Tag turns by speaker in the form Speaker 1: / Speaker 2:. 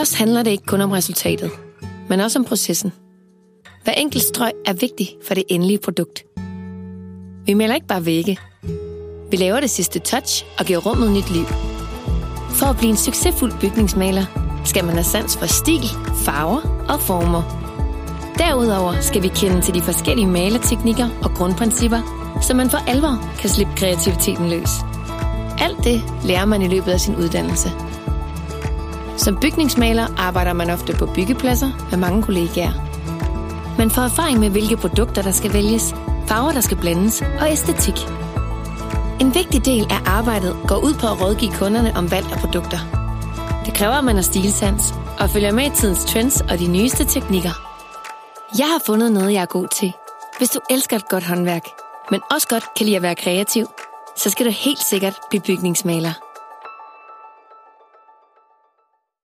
Speaker 1: os handler det ikke kun om resultatet, men også om processen. Hver enkelt strøg er vigtig for det endelige produkt. Vi maler ikke bare vægge. Vi laver det sidste touch og giver rummet nyt liv. For at blive en succesfuld bygningsmaler, skal man have sans for stil, farver og former. Derudover skal vi kende til de forskellige maleteknikker og grundprincipper, så man for alvor kan slippe kreativiteten løs. Alt det lærer man i løbet af sin uddannelse. Som bygningsmaler arbejder man ofte på byggepladser med mange kollegaer. Man får erfaring med, hvilke produkter, der skal vælges, farver, der skal blandes og æstetik. En vigtig del af arbejdet går ud på at rådgive kunderne om valg af produkter. Det kræver, at man har stilsans og følger med i tidens trends og de nyeste teknikker. Jeg har fundet noget, jeg er god til. Hvis du elsker et godt håndværk, men også godt kan lide at være kreativ, så skal du helt sikkert blive bygningsmaler.